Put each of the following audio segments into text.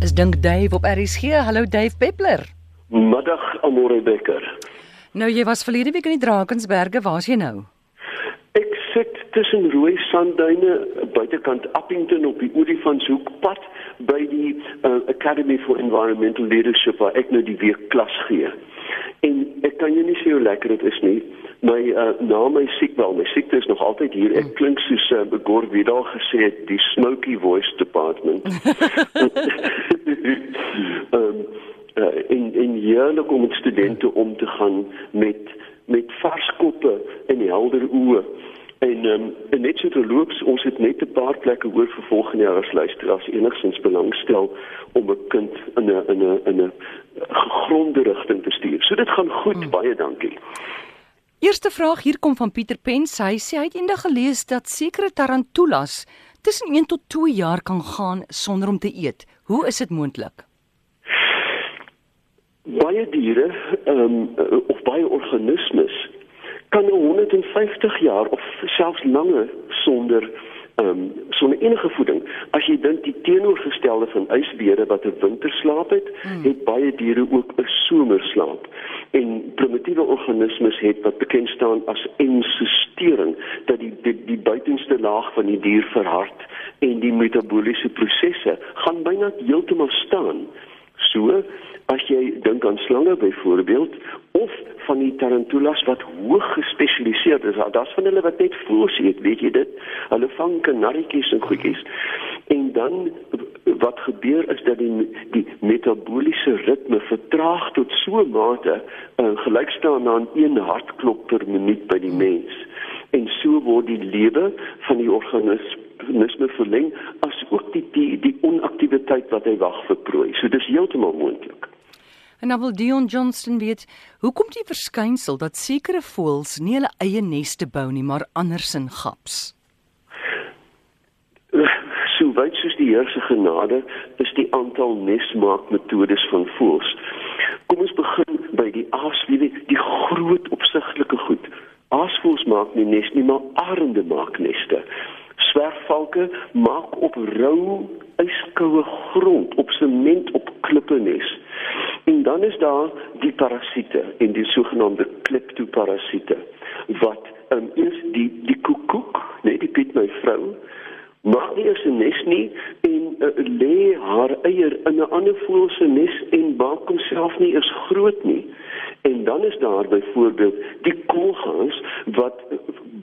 is dink Dave op RSG. Hallo Dave Peppler. Middag Amore Becker. Nou jy was verlede week in die Drakensberge, waar's jy nou? Ek sit tussen rooi sandduine buitekant Appington op die Olifantshoekpad by die uh, Academy for Environmental Leadership waar ek nou die week klas gee. En ek kan jou nie sê hoe lekker dit is nie. My uh, naam is siek wel, my siekte is nog altyd hier. Ek klink soos uh, Begor Vidal gesê het, die smoky voice department. um, uh, en en heerlik om met studente om te gaan met met vars koppe en helder oë. En um, en net so te loops, ons het net 'n paar plekke hoor vir volgende jaar as luisteraars enigstens belangstel om 'n kind in 'n in 'n in 'n gegronde rigting te stuur. So dit gaan goed, hmm. baie dankie. Eerste vraag hier kom van Pieter Pens. Hy sê hy het eendag gelees dat sekere tarantulas tussen 1 tot 2 jaar kan gaan sonder om te eet. Hoe is dit moontlik? Baie diere, ehm um, of baie organismes kan 150 jaar of selfs langer sonder ehm um, sonder enige voeding. As jy dink die teenoorgestelde van ysbeere wat 'n winterslaap het, hmm. het baie diere ook 'n somerslaap. En primitiewe organismes het wat bekend staan as ensustering, dat die die, die buitenste laag van die dier verhard en die metabooliese prosesse gaan byna heeltemal staan. So as jy dink aan slange byvoorbeeld of van die tarantulas wat hoog gespesialiseerd is. Daar's van hulle wat net voels eet, weet jy dit? Hulle vang kanarretjies en goedjies. En dan wat gebeur is dat die die metabooliese ritme vertraag tot so mate uh, gelyk staan aan 1 hartklop per minuut by die mens. En so word die lewe van die organisme verleng as ook die die, die onaktiwiteit wat hy wag vir prooi. So dis heeltemal moontlik. En dan wil Dion Johnston weet, hoekom die verskynsel dat sekere voëls nie hulle eie neste bou nie, maar andersin gaps? So wyd soos die Here se genade is die aantal nesmaakmetodes van voëls. Kom ons begin by die aaswiele, die groot opsigtelike goed. Aasvoëls maak nie nes nie, maar arende maak neste. Swerfvalke maak op rou, yskoue grond, op sement, op klippe nes. En dan is daar die parasiete en die sogenaamde kleptoparasiete wat um, is die die koekoek, nee, die piet my vrou maak nie eens 'n nes nie en uh, lê haar eier in 'n ander voël se nes en maak homself nie eens groot nie. En dan is daar byvoorbeeld die koolgans wat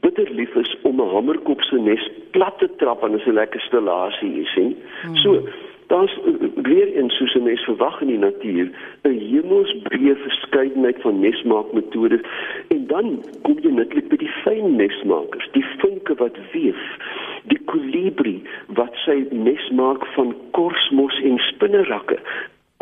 bitter lief is om 'n hamerkop se nes plat te trap en 'n lekker stellasie, jy sien. Hmm. So daar's weer in soos 'n mens verwag in die natuur 'n hemelsbreë verskeidenheid van nesmaakmetodes en dan kom jy netlik by die fyn nesmakers die vinke wat weef die kolibrie wat sy nes maak van korsmos en spinnerakke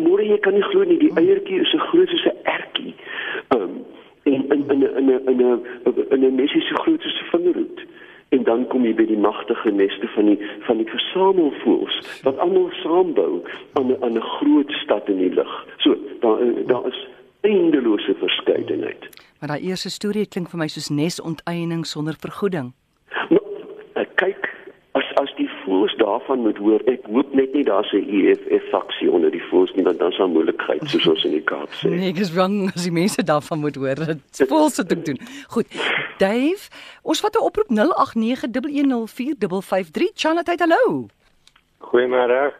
môre jy kan nie glo nie die eiertjie is so groot soos 'n ertjie um, en in in 'n in 'n in 'n nesie so groot soos 'n vingerhoed en dan kom jy by die magtige neste van die van die versamelvoëls wat almal saambou aan 'n aan 'n groot stad in die lug. So daar daar is eindelose verskeidenheid. Maar daai eerste storie klink vir my soos nesonteening sonder vergoeding. Voels daarvan moet hoor. Ek hoop net nie daar's 'n EFF faksie onder die voels nie want dan sal moeilikheid soos ons in die Kaap sê. Nee, ek is bang as die mense daarvan moet hoor. Dit voel se te doen. Goed. Dave, ons vat 'n oproep 0891104553. Charlotte, hallo. Goeiemôre.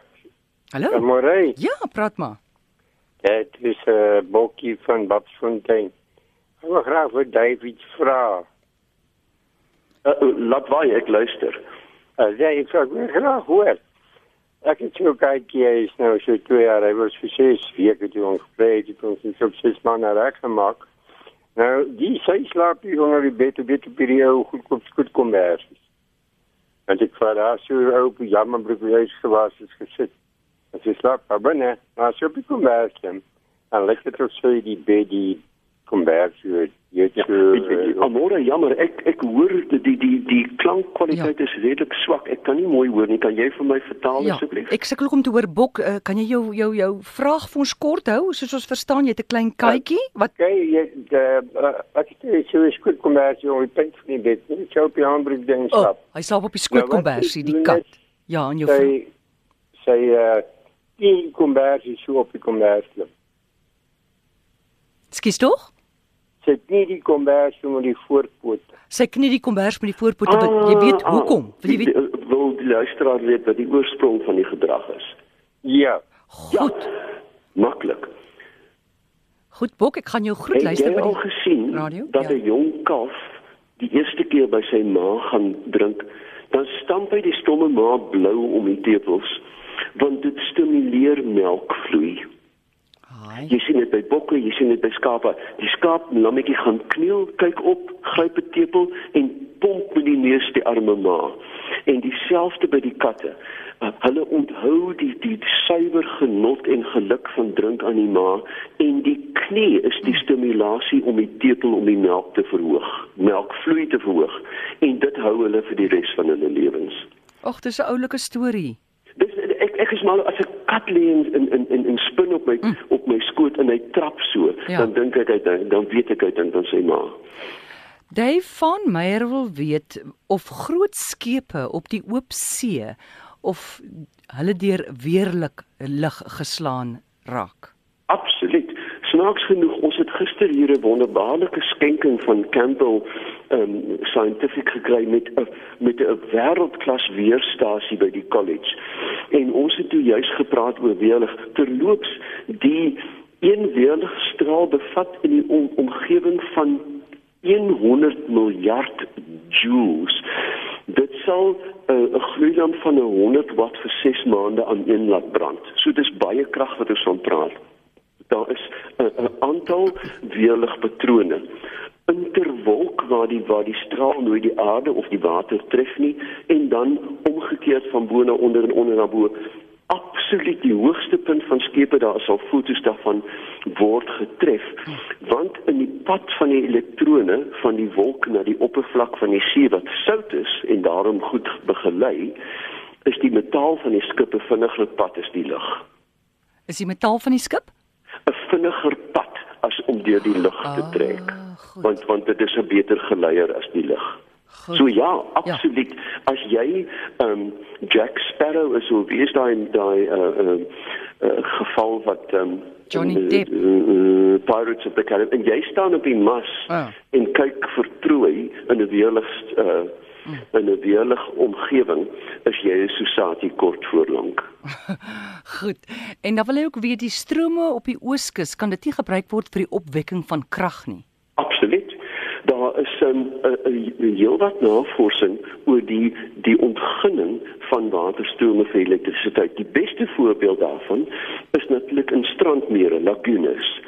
Hallo. Goeiemôre. Ja, praat maar. Dit is 'n uh, bokkie van Babsfontein. Ek wil graag vir Dave iets vra. Uh, laat waai, ek luister. Ja, ek sou graag hoor. Ek het jou kyk jy is nou so twee jaar, hy was vir ses weke toe ons gebleik, het ons in so ses maande reg gemaak. Nou, die sy slaap hier onder die bed, dit op die ou goed kom goed kom daar. En ek vaar daar so ou op jammer broek hy is gewas is gesit. En sy slaap maar binne, maar so op die kom daar. En dit op so die bed die kom daar so jy het so amore jammer ek ek hoor die die die, die klankkwaliteit ja. is redelik swak ek kan nie mooi hoor nie kan jy vir my vertaal ja. asseblief ek sukkel om te hoor bok uh, kan jy jou jou jou vraag vir ons kort hou soos ons verstaan jy het 'n klein katjie wat kyk jy ek het so 'n skoot kombersie op die punt van die bed net so op die handbroek ding stap oh, hy slaap op die skoot kombersie nou, die kat ja en jou sy sy uh, die kombers is so op die kombers klim. Skus tog? Sit nie die kombers met die voorpoot. Sy knie die kombers met die voorpoot. Ah, jy weet hoekom? Wil jy weet? Wil die luisteraar weet wat die oorsprong van die gedrag is? Ja. Goed. Ja, maklik. Goed Bok, ek gaan jou groet Het luister by al die gesien radio? dat Ja. 'n jong kalf die eerste keer by sy ma gaan drink, dan stamp hy die stomme ma blou om die tepels want dit stimuleer melkvloei. Haai. Jy sien dit by bokke, jy sien dit by skape. Die skaap lammetjie gaan kniel, kyk op, gryp 'n tepel en pomp met die neus die arme ma. En dieselfde by die katte. Uh, hulle onthou die die suiwer genot en geluk van drink aan die ma en die knie is die stimulasie om die tepel om die melk te verhoog, melkvloei te verhoog en dit hou hulle vir die res van hulle lewens. Ag, dis 'n oulike storie. Dis ek ek is mal as 'n kat lê in in in in, in spin op my mm. op my skoot en hy trap so, Ja. dan dink ek hy dan, dan weet ek hy dink aan sy ma. Dave van Meyer wil weet of groot skepe op die oop see of hulle deur weerlik lig geslaan raak. Absoluut. Snaaks genoeg, ons het gister hier 'n wonderbaarlike skenking van Campbell um Scientific gekry met 'n met 'n wêreldklas weerstasie by die college. En ons het toe juis gepraat oor weerlig. Terloops, die een weerligstraal bevat in die om, omgewing van 100 miljard joules. Dit sal 'n uh, gloeilamp van 'n 100 watt vir 6 maande aan een laat brand. So dis baie krag wat ons van praat. Daar is 'n aantal weerligpatrone. Interwolk waar die waar die straal nooit die aarde of die water tref nie en dan omgekeerd van bo na onder en onder na bo. Absoluut die hoogste punt van skepe daar is al foto's daarvan word getref want in die pad van die elektrone van die wolk na die oppervlak van die see wat sout is en daarom goed begelei is die metaal van die skip 'n vinniger pad as die lig Is die metaal van die skip? 'n vinniger pad as om deur die lug te Ah, trek goed. want want dit is 'n beter geleier as die lig Goed. So ja, absoluut. Ja. As jy ehm um, Jack Sparrow is of wie is daai daai uh uh, uh geval wat ehm um, Johnny Depp. Uh, uh, Pirates of the Caribbean en jy staan op die mas Ah. en kyk vir trooi in 'n weerlig uh in 'n weerlig omgewing is jy 'n Susati kort voorlank. Goed. En dan wil hy ook weet die strome op die ooskus kan dit nie gebruik word vir die opwekking van krag nie. Absoluut. Daar is 'n um, heelwat navorsing oor die die ontginning van waterstrome vir elektrisiteit. Die beste voorbeeld daarvan is natuurlik in strandmere, lagunes.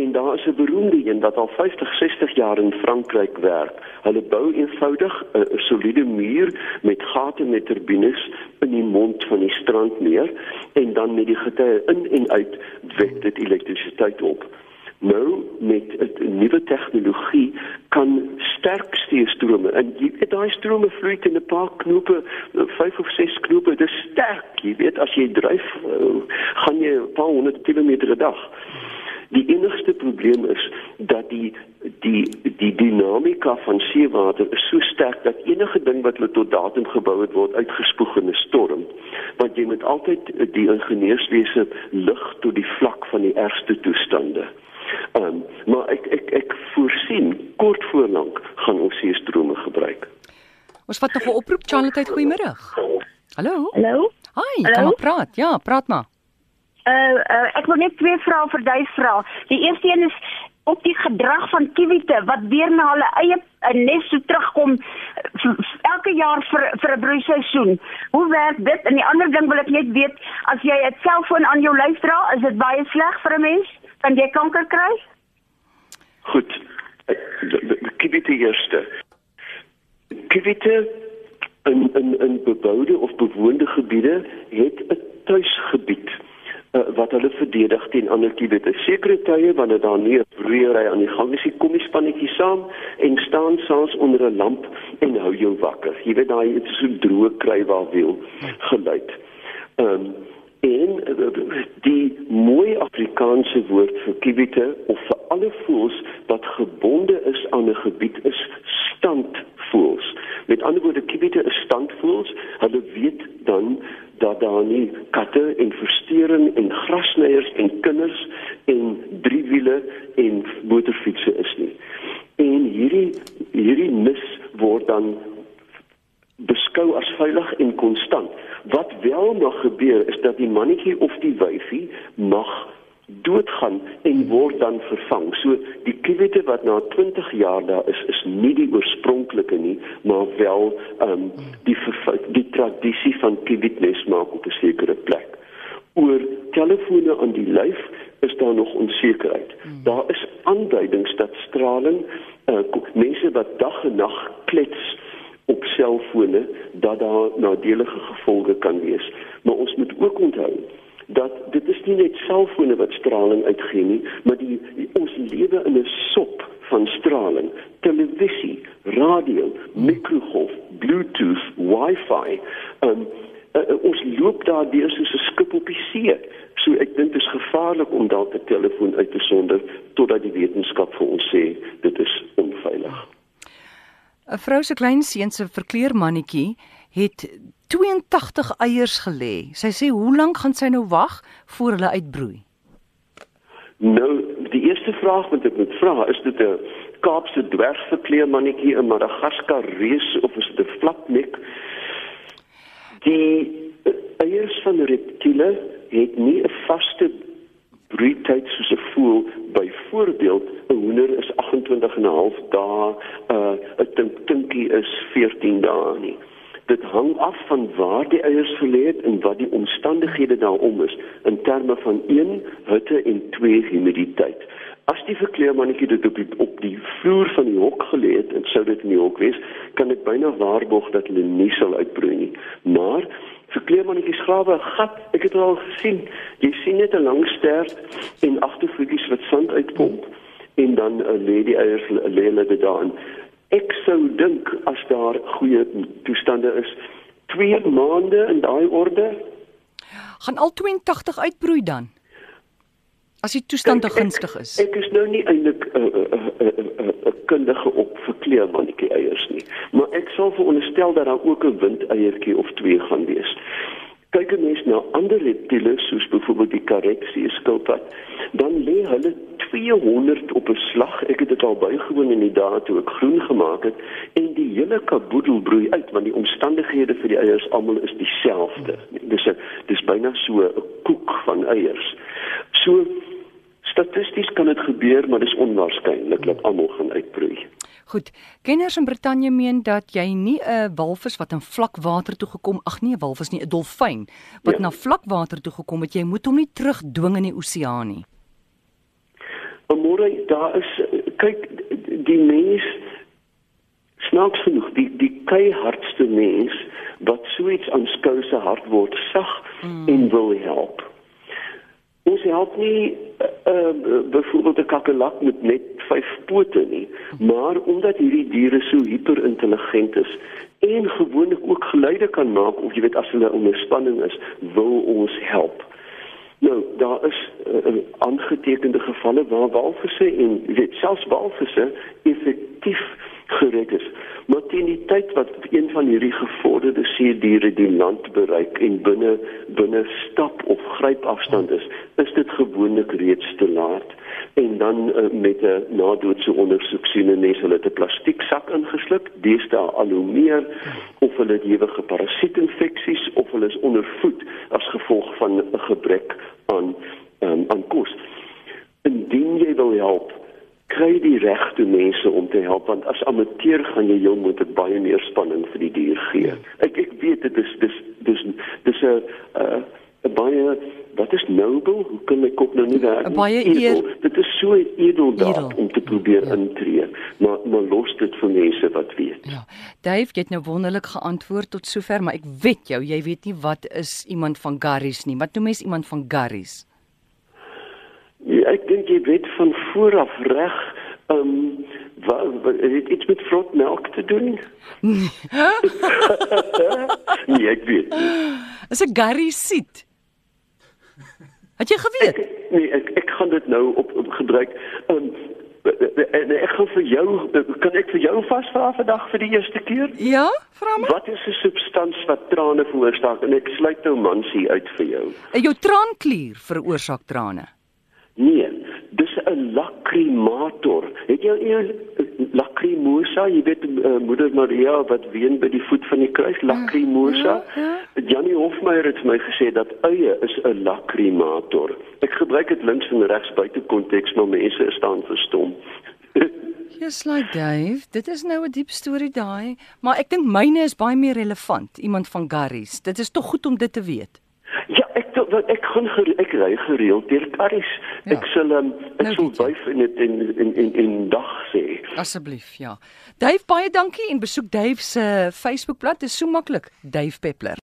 En daar is 'n beroemde een wat al 50, 60 jaar in Frankryk werk. Hulle bou eenvoudig 'n soliede muur met gate met turbines in die mond van die strandmeer en dan met die getye in en uit wek dit elektrisiteit op. Nou met 'n nuwe tegnologie kan sterk stuurstrome en jy weet daai strome vloei in 'n paar knope, 5 of 6 knope, dis sterk. Jy weet as jy dryf, uh, gaan jy 'n paar honderd kilometer 'n dag. Die enigste probleem is dat die die die dinamika van seewater is so sterk dat enige ding wat hulle tot datum gebou het word uitgespoeg in 'n storm. Want jy moet altyd die ingenieurswese lig tot die vlak van die ergste toestande. Ehm um, maar ek ek ek voorsien kort voorlank gaan ons seestrome gebruik. Ons vat nog 'n oproep. Charlotte, goeiemôre. Hallo. Hallo. Hi, Hallo? kan maar praat. Ja, praat maar. Uh, uh ek wil net twee vrae vir jou vra. Die eerste een is op die gedrag van kiwite wat weer na hulle eie uh, nes toe terugkom elke jaar vir vir 'n broeiseisoen. Hoe werk dit? En die ander ding wil ek net weet, as jy 'n selfoon aan jou lyf dra, is dit baie sleg vir 'n mens? Kan jy kanker kry? Goed. Kiwite eerste. Kiwite in in in beboude of bewoonde gebiede het 'n tuisgebied uh, wat hulle verdedig teen ander kiwite. Sekere tye wanneer daar nie 'n broeiery aan die gang is, nie, kom die spannetjie saam en staan saans onder 'n lamp en hou jou wakker. Jy weet daai het so droë kry waar wiel geluid. Um, en uh, die mooi Afrikaanse woord vir kiwite of vir alle voëls wat gebonde is aan 'n gebied is standvoëls. Met ander woorde kiwite is standvoëls. Hulle weet dan dat daar nie katte en versteuring en grasnyers en kinders en driewiele en motorfietsse is nie. En hierdie hierdie mis word dan beskou as veilig en konstant. Wat wel mag gebeur is dat die mannetjie of die wyfie mag doodgaan en word dan vervang. So die kiwite wat na 20 jaar daar is is nie die oorspronklike nie, maar wel ehm um, die die tradisie van kiwitnes maak op 'n sekere plek. Oor telefone aan die lyf is daar nog onsekerheid. Daar is aanduidings dat straling uh, mense wat dag en nag klets op selfone dat daar nadelige gevolge kan wees. Maar ons moet ook onthou dat dit is nie net selfone wat straling uitgee nie, maar die, die ons lewe in 'n sop van straling, televisie, radio, mikrogolf, bluetooth, wifi. Um, uh, ons loop daar deur soos 'n skip op die see. So ek dink dit is gevaarlik om dalk 'n telefoon uit te sonder totdat die wetenskap vir ons sê dit is onveilig. 'n Vrou se klein seun se verkleermannetjie het 82 eiers gelê. Sy sê hoe lank gaan sy nou wag voor hulle uitbroei? Nou, die eerste vraag wat ek moet vra, is dit 'n Kaapse dwergverkleermannetjie, 'n Madagaskar reus of is dit 'n flapnek? Die eiers van reptiele het nie 'n vaste broeityd soos 'n voël. Byvoorbeeld, 'n hoender is 28 en 'n half dae, uh, 'n tink tinkie is 14 dae nie. Dit hang af van waar die eiers gelê het en wat die omstandighede daarom is in terme van 1 hitte en 2 humiditeit. As die verkleermannetjie dit op die op die vloer van die hok gelê het en sou dit nie hok wees, kan ek byna waarborg dat hulle nie sal uitbroei nie. Maar verkleermannetjies grawe 'n gat. Ek het al gesien. Jy sien net 'n lang stert en agtervoetjies wat sand uitpomp en dan uh, lê die eiers lê hulle dit daarin. Ek sou dink as daar goeie toestande is, 2 maande in daai orde gaan al 82 uitbroei dan. As die toestande gunstig is. Ek, ek is nou nie eintlik 'n uh, uh, uh, uh, uh, kundige op verkleermannetjie eiers nie, maar ek sal veronderstel dat daar ook 'n windeiertjie of twee gaan wees. Kyk as mens na ander reptiele soos byvoorbeeld die kareksie skilpad, dan lê hulle 200 op 'n slag. Ek het dit al bygewoon in die dae toe ek groen gemaak het en die hele kaboedel broei uit want die omstandighede vir die eiers almal is dieselfde. Dis 'n dis byna so 'n koek van eiers. So statisties kan dit gebeur, maar dis onwaarskynlik dat almal gaan uitbroei. Goed. Kenners in Brittanje meen dat jy nie 'n walvis wat in vlak water toe gekom, ag nee, 'n walvis nie, 'n dolfyn wat ja. na vlak water toe gekom het, jy moet hom nie terugdwing in die oseaan nie. Môre daar is kyk die mens snaaks genoeg die die keihardste mens wat so iets aanskou se hart word sag mm. en wil help. Ons help nie uh, uh, byvoorbeeld 'n kakelak met net vyf pote nie, maar omdat hierdie diere so hyperintelligent is en gewoonlik ook geluide kan maak of jy weet as hulle onder spanning is, wil ons help. Nou, daar is uh, aangetekende gevalle waar walvisse en weet selfs walvisse effektief gered is. Maar teen die tyd wat een van hierdie gevorderde seediere die land bereik en binne binne stap of gryp afstand is, is dit gewoonlik reeds te laat en dan uh, met 'n nadoetse ondersoek sien en nes hulle 'n plastieksak ingesluk, deesdae al hoe meer of hulle het ewige parasietinfeksies of hulle is ondervoed as gevolg van 'n gebrek aan um, aan kos. Indien jy wil help kry die regte mense om te help want as amateur gaan jy jou moet dit baie meer spanning vir die dier gee. Ek ek weet dit is dis dis dis 'n 'n baie wat is noble? Hoe kan my kop nou nie werk nie? Baie eer. Dit is so edel daar om te probeer ja. intree, maar maar los dit vir mense wat weet. Ja. Dave, jy het nou wonderlik geantwoord tot sover, maar ek weet jou, jy weet nie wat is iemand van Garries nie. Wat noem mens iemand van Garries? Ja, ek dink jy weet van vooraf reg, ehm um, wat, het iets met vrot melk te doen? nee, ek weet. Is 'n Garry seat. Het jy geweet? Ek, nee, ek ek gaan dit nou op, op gebruik. Ehm um, En ek gaan vir jou kan ek vir jou vasvra vandag vir die eerste keer? Ja, vra my. Wat is 'n substans wat trane veroorsaak en ek sluit nou mansie uit vir jou. Jou traanklier veroorsaak trane. Nee, dis 'n lacrimator. Het jy eers lacrimosa, jy weet uh, moeder Maria wat ween by die voet van die kruis, lacrimosa. Ja, ja. Janie Hofmeyer het my gesê dat eie is 'n lacrimator. Ek gebruik dit links en regs buite konteks, maar mense is staan verstom. Just like Dave, dit is nou 'n diep storie daai, maar ek dink myne is baie meer relevant, iemand van Garries. Dit is tog goed om dit te weet. Ja, ek wat ek gaan gere, ek ry gereeld deur Karis. Ja. Ek sal um, ek Nou sal wyf in dit in in in in dag sê. Asseblief, ja. Dave, baie dankie en besoek Dave se Facebookblad. Dit is so maklik. Dave Peppler.